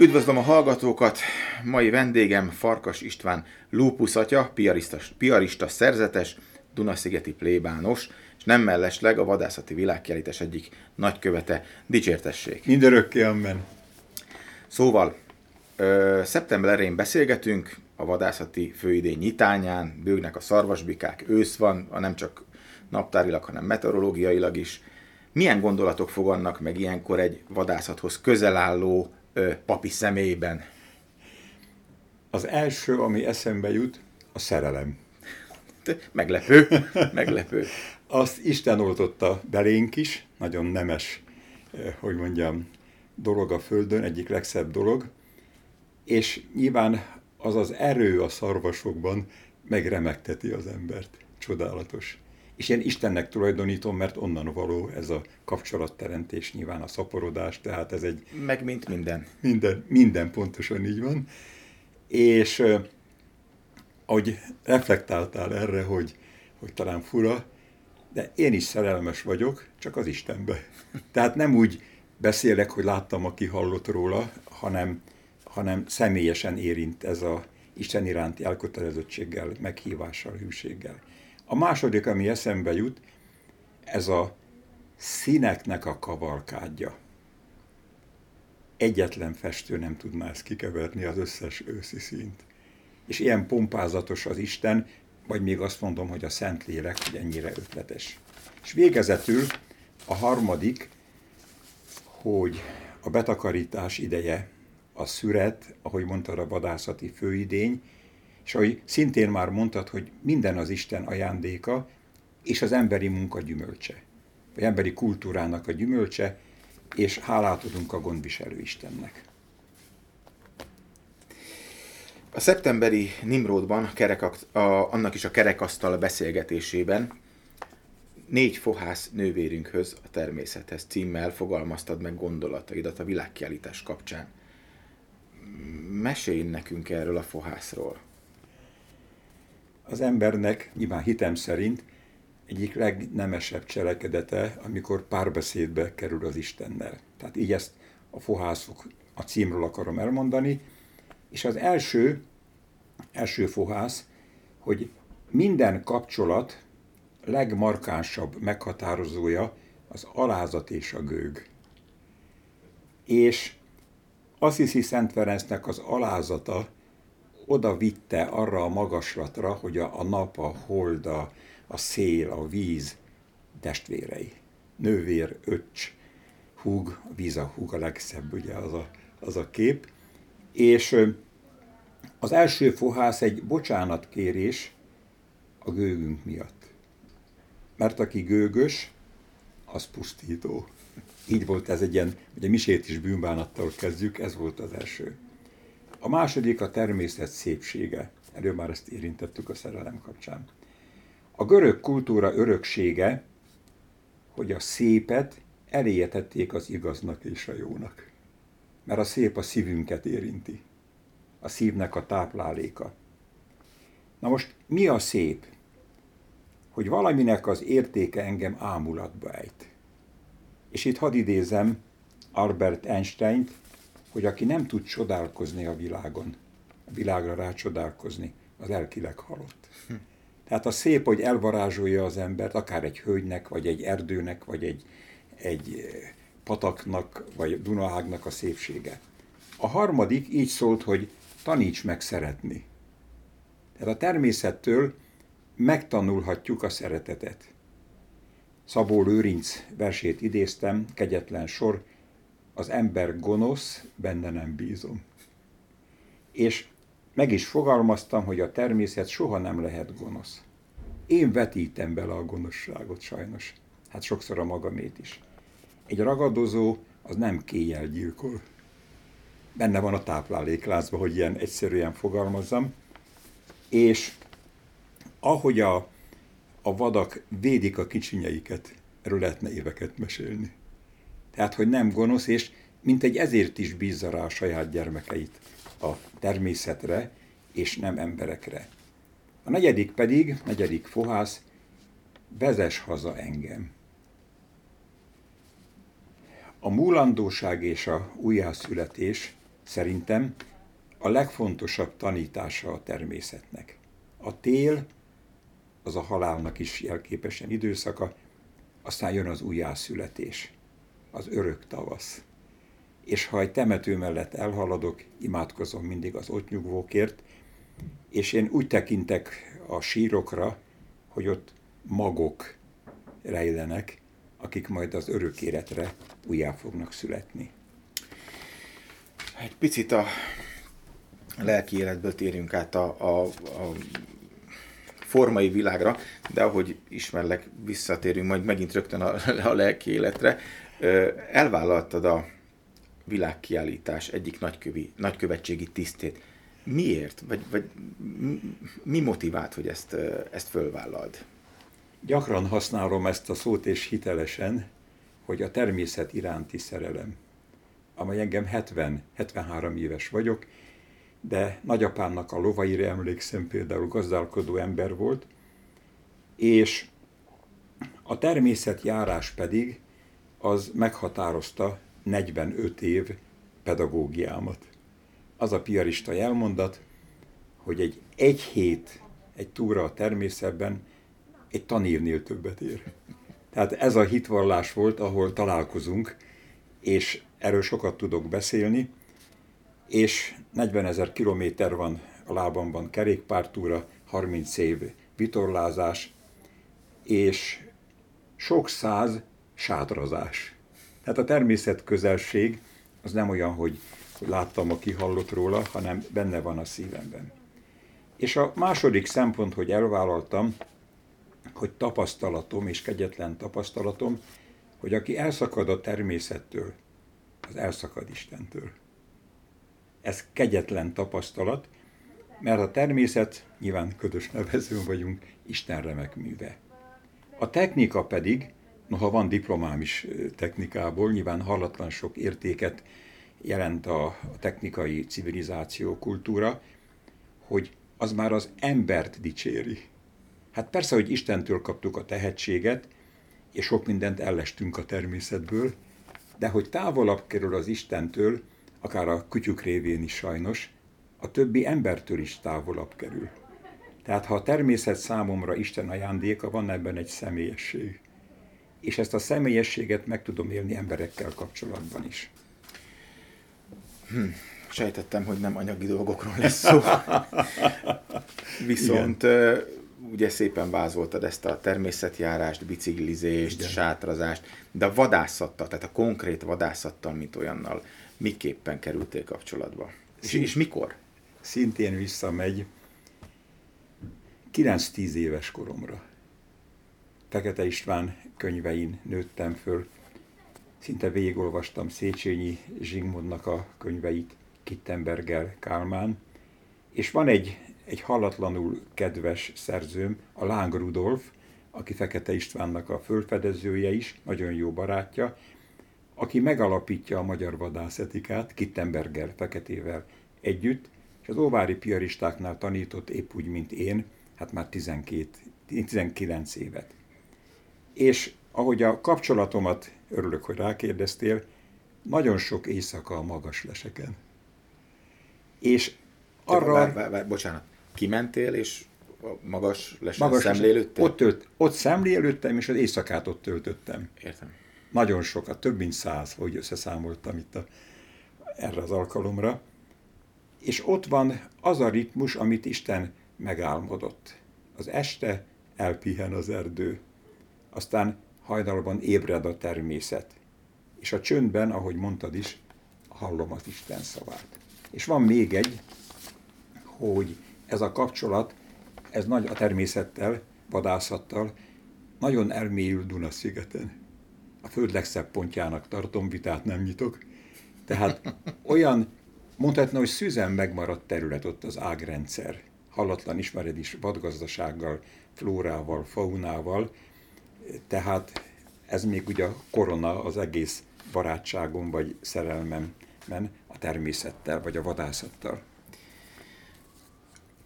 Üdvözlöm a hallgatókat! Mai vendégem Farkas István Lúpusz atya, piarista, piarista szerzetes, Dunaszigeti plébános, és nem mellesleg a vadászati világkiállítás egyik nagykövete. Dicsértessék! Mindörökké, amen! Szóval, ö, szeptember elején beszélgetünk, a vadászati főidény nyitányán, bőgnek a szarvasbikák, ősz van, a nem csak naptárilag, hanem meteorológiailag is. Milyen gondolatok fogannak meg ilyenkor egy vadászathoz közel álló papi személyben? Az első, ami eszembe jut, a szerelem. Meglepő, meglepő. Azt Isten oltotta belénk is, nagyon nemes, hogy mondjam, dolog a Földön, egyik legszebb dolog, és nyilván az az erő a szarvasokban megremegteti az embert. Csodálatos. És én Istennek tulajdonítom, mert onnan való ez a kapcsolatteremtés, nyilván a szaporodás, tehát ez egy... Meg mint minden. Minden, minden pontosan így van. És ahogy reflektáltál erre, hogy, hogy talán fura, de én is szerelmes vagyok, csak az Istenbe. Tehát nem úgy beszélek, hogy láttam, aki hallott róla, hanem, hanem személyesen érint ez a Isten iránti elkötelezettséggel, meghívással, hűséggel. A második, ami eszembe jut, ez a színeknek a kavalkádja. Egyetlen festő nem tudná ezt kikeverni az összes őszi színt. És ilyen pompázatos az Isten, vagy még azt mondom, hogy a Szentlélek, hogy ennyire ötletes. És végezetül a harmadik, hogy a betakarítás ideje, a szüret, ahogy mondta a vadászati főidény, és ahogy szintén már mondtad, hogy minden az Isten ajándéka, és az emberi munka gyümölcse, vagy emberi kultúrának a gyümölcse, és hálát adunk a gondviselő Istennek. A szeptemberi Nimrodban, kerek, a, annak is a kerekasztal beszélgetésében négy fohász nővérünkhöz a természethez címmel fogalmaztad meg gondolataidat a világkiállítás kapcsán. Mesélj nekünk erről a fohászról. Az embernek, nyilván hitem szerint, egyik legnemesebb cselekedete, amikor párbeszédbe kerül az Istennel. Tehát így ezt a fohászok a címről akarom elmondani. És az első, első fohász, hogy minden kapcsolat legmarkánsabb meghatározója az alázat és a gőg. És hiszi Szent Ferencnek az alázata oda vitte arra a magaslatra, hogy a, a nap, a hold, a, a szél, a víz testvérei. Nővér, öcs, húg, víz a húg a legszebb, ugye az a, az a kép. És az első fohász egy bocsánatkérés a gőgünk miatt. Mert aki gőgös, az pusztító. Így volt ez egy ilyen, ugye misét is bűnbánattal kezdjük, ez volt az első. A második a természet szépsége. Erről már ezt érintettük a szerelem kapcsán. A görög kultúra öröksége, hogy a szépet eléjetették az igaznak és a jónak. Mert a szép a szívünket érinti. A szívnek a tápláléka. Na most mi a szép? Hogy valaminek az értéke engem ámulatba ejt. És itt hadd idézem Albert Einstein-t, hogy aki nem tud csodálkozni a világon, a világra rácsodálkozni, az elkileg halott. Hm. Tehát a szép, hogy elvarázsolja az embert, akár egy hölgynek, vagy egy erdőnek, vagy egy, egy eh, pataknak, vagy Dunaágnak a szépsége. A harmadik így szólt, hogy taníts meg szeretni. Tehát a természettől megtanulhatjuk a szeretetet. Szabó Lőrinc versét idéztem, kegyetlen sor, az ember gonosz, benne nem bízom. És meg is fogalmaztam, hogy a természet soha nem lehet gonosz. Én vetítem bele a gonoszságot sajnos. Hát sokszor a magamét is. Egy ragadozó az nem kéjjel gyilkol. Benne van a tápláléklázban, hogy ilyen egyszerűen fogalmazzam. És ahogy a, a vadak védik a kicsinyeiket, erről lehetne éveket mesélni. Tehát, hogy nem gonosz, és mint egy ezért is bízza rá a saját gyermekeit a természetre, és nem emberekre. A negyedik pedig, negyedik fohász, vezes haza engem. A múlandóság és a újjászületés szerintem a legfontosabb tanítása a természetnek. A tél az a halálnak is jelképesen időszaka, aztán jön az újjászületés, az örök tavasz. És ha egy temető mellett elhaladok, imádkozom mindig az ott nyugvókért, és én úgy tekintek a sírokra, hogy ott magok rejlenek, akik majd az örök életre újjá fognak születni. Egy picit a lelki életből térjünk át a, a, a formai világra, de ahogy ismerlek, visszatérünk majd megint rögtön a, a lelki életre. Elvállaltad a világkiállítás egyik nagykövi, nagykövetségi tisztét. Miért? Vagy, vagy mi motivált, hogy ezt, ezt fölvállald? Gyakran használom ezt a szót, és hitelesen, hogy a természet iránti szerelem, amely engem 70, 73 éves vagyok, de nagyapámnak a lovaire emlékszem például gazdálkodó ember volt, és a természetjárás pedig az meghatározta 45 év pedagógiámat. Az a piarista elmondat, hogy egy egy hét, egy túra a természetben egy tanírnél többet ér. Tehát ez a hitvallás volt, ahol találkozunk, és erről sokat tudok beszélni, és 40 ezer kilométer van a lábamban kerékpártúra, 30 év vitorlázás, és sok száz sátrazás. Tehát a természet közelség az nem olyan, hogy, hogy láttam, aki hallott róla, hanem benne van a szívemben. És a második szempont, hogy elvállaltam, hogy tapasztalatom és kegyetlen tapasztalatom, hogy aki elszakad a természettől, az elszakad Istentől. Ez kegyetlen tapasztalat, mert a természet, nyilván ködös nevezőn vagyunk, Isten remek műve. A technika pedig, noha van diplomám is technikából, nyilván hallatlan sok értéket jelent a, technikai civilizáció, kultúra, hogy az már az embert dicséri. Hát persze, hogy Istentől kaptuk a tehetséget, és sok mindent ellestünk a természetből, de hogy távolabb kerül az Istentől, akár a kutyuk révén is sajnos, a többi embertől is távolabb kerül. Tehát ha a természet számomra Isten ajándéka, van ebben egy személyesség. És ezt a személyességet meg tudom élni emberekkel kapcsolatban is. Hm, sejtettem, hogy nem anyagi dolgokról lesz szó. Viszont Igen. ugye szépen vázoltad ezt a természetjárást, biciklizést, Igen. sátrazást, de a vadászattal, tehát a konkrét vadászattal, mint olyannal miképpen kerültél kapcsolatba? És, és mikor? Szintén visszamegy 9-10 éves koromra. Fekete István könyvein nőttem föl. Szinte végigolvastam Széchenyi Zsigmondnak a könyveit, Kittenberger, Kálmán. És van egy, egy hallatlanul kedves szerzőm, a Láng Rudolf, aki Fekete Istvánnak a fölfedezője is, nagyon jó barátja, aki megalapítja a magyar vadászetikát Kittenberger feketével együtt, és az óvári piaristáknál tanított épp úgy, mint én, hát már 12, 19 évet. És ahogy a kapcsolatomat, örülök, hogy rákérdeztél, nagyon sok éjszaka a magas leseken. És arra... Vár, vár, vár, bocsánat, kimentél, és magas lesen magas szemlélődtél? Ott, tölt, ott szemlélődtem, és az éjszakát ott töltöttem. Értem. Nagyon sokat, több mint száz, hogy összeszámoltam itt a, erre az alkalomra. És ott van az a ritmus, amit Isten megálmodott. Az este elpihen az erdő, aztán hajnalban ébred a természet. És a csöndben, ahogy mondtad is, hallom az Isten szavát. És van még egy, hogy ez a kapcsolat, ez nagy a természettel, vadászattal, nagyon elmélyül Duna-szigeten a föld legszebb pontjának tartom, vitát nem nyitok. Tehát olyan, mondhatna, hogy szüzen megmaradt terület ott az ágrendszer. Hallatlan ismered is vadgazdasággal, flórával, faunával, tehát ez még ugye a korona az egész barátságom vagy szerelmemben a természettel vagy a vadászattal.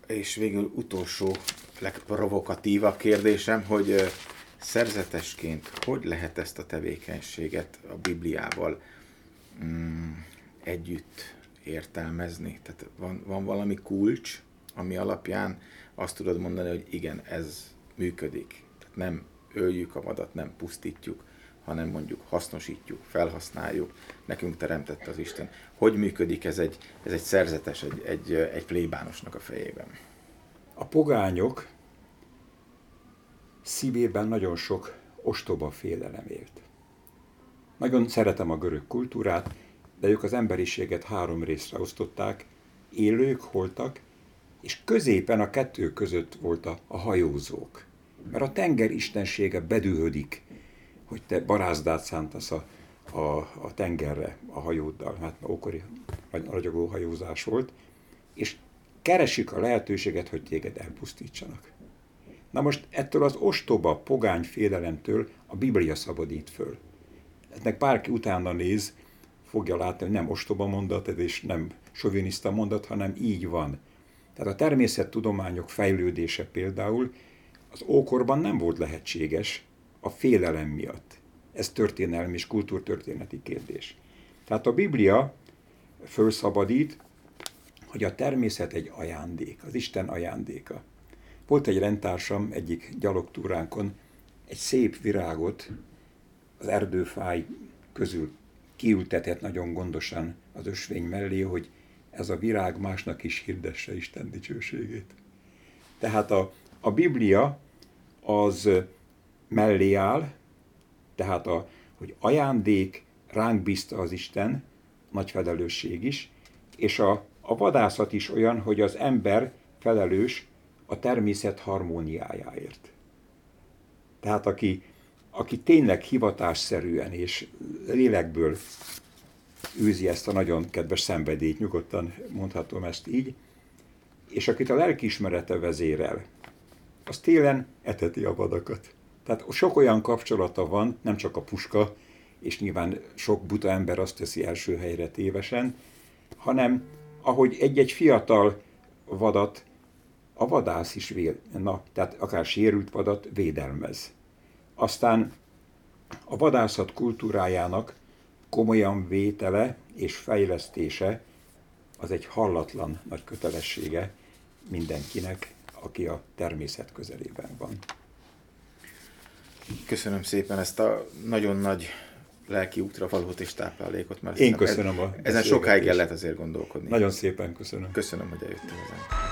És végül utolsó, legprovokatívabb kérdésem, hogy szerzetesként hogy lehet ezt a tevékenységet a Bibliával mm, együtt értelmezni? Tehát van, van valami kulcs, ami alapján azt tudod mondani, hogy igen, ez működik. Tehát nem öljük a vadat, nem pusztítjuk, hanem mondjuk hasznosítjuk, felhasználjuk, nekünk teremtette az Isten. Hogy működik ez egy, ez egy szerzetes, egy, egy, egy plébánosnak a fejében? A pogányok szívében nagyon sok ostoba félelem élt. Nagyon szeretem a görög kultúrát, de ők az emberiséget három részre osztották, élők, holtak, és középen a kettő között volt a, a hajózók. Mert a tenger istensége bedühödik, hogy te barázdát szántasz a, a, a tengerre a hajóddal, hát ókori ragyogó hajózás volt, és keresik a lehetőséget, hogy téged elpusztítsanak. Na most ettől az ostoba, pogány félelemtől a Biblia szabadít föl. Ennek bárki utána néz, fogja látni, hogy nem ostoba mondat, és nem soviniszta mondat, hanem így van. Tehát a természettudományok fejlődése például az ókorban nem volt lehetséges a félelem miatt. Ez történelmi és kultúrtörténeti kérdés. Tehát a Biblia fölszabadít, hogy a természet egy ajándék, az Isten ajándéka. Volt egy rendtársam egyik gyalogtúránkon, egy szép virágot az erdőfáj közül kiültetett nagyon gondosan az ösvény mellé, hogy ez a virág másnak is hirdesse Isten dicsőségét. Tehát a, a Biblia az mellé áll, tehát a, hogy ajándék ránk bízta az Isten, nagy felelősség is, és a, a vadászat is olyan, hogy az ember felelős a természet harmóniájáért. Tehát aki, aki tényleg hivatásszerűen és lélekből űzi ezt a nagyon kedves szenvedélyt, nyugodtan mondhatom ezt így, és akit a lelkiismerete vezérel, az télen eteti a vadakat. Tehát sok olyan kapcsolata van, nem csak a puska, és nyilván sok buta ember azt teszi első helyre tévesen, hanem ahogy egy-egy fiatal vadat a vadász is véd, na, tehát akár sérült vadat védelmez. Aztán a vadászat kultúrájának komolyan vétele és fejlesztése az egy hallatlan nagy kötelessége mindenkinek, aki a természet közelében van. Köszönöm szépen ezt a nagyon nagy lelki útra valót és táplálékot. Mert Én köszönöm a Ezen sokáig el lehet azért gondolkodni. Nagyon szépen köszönöm. Köszönöm, hogy eljöttél hozzánk.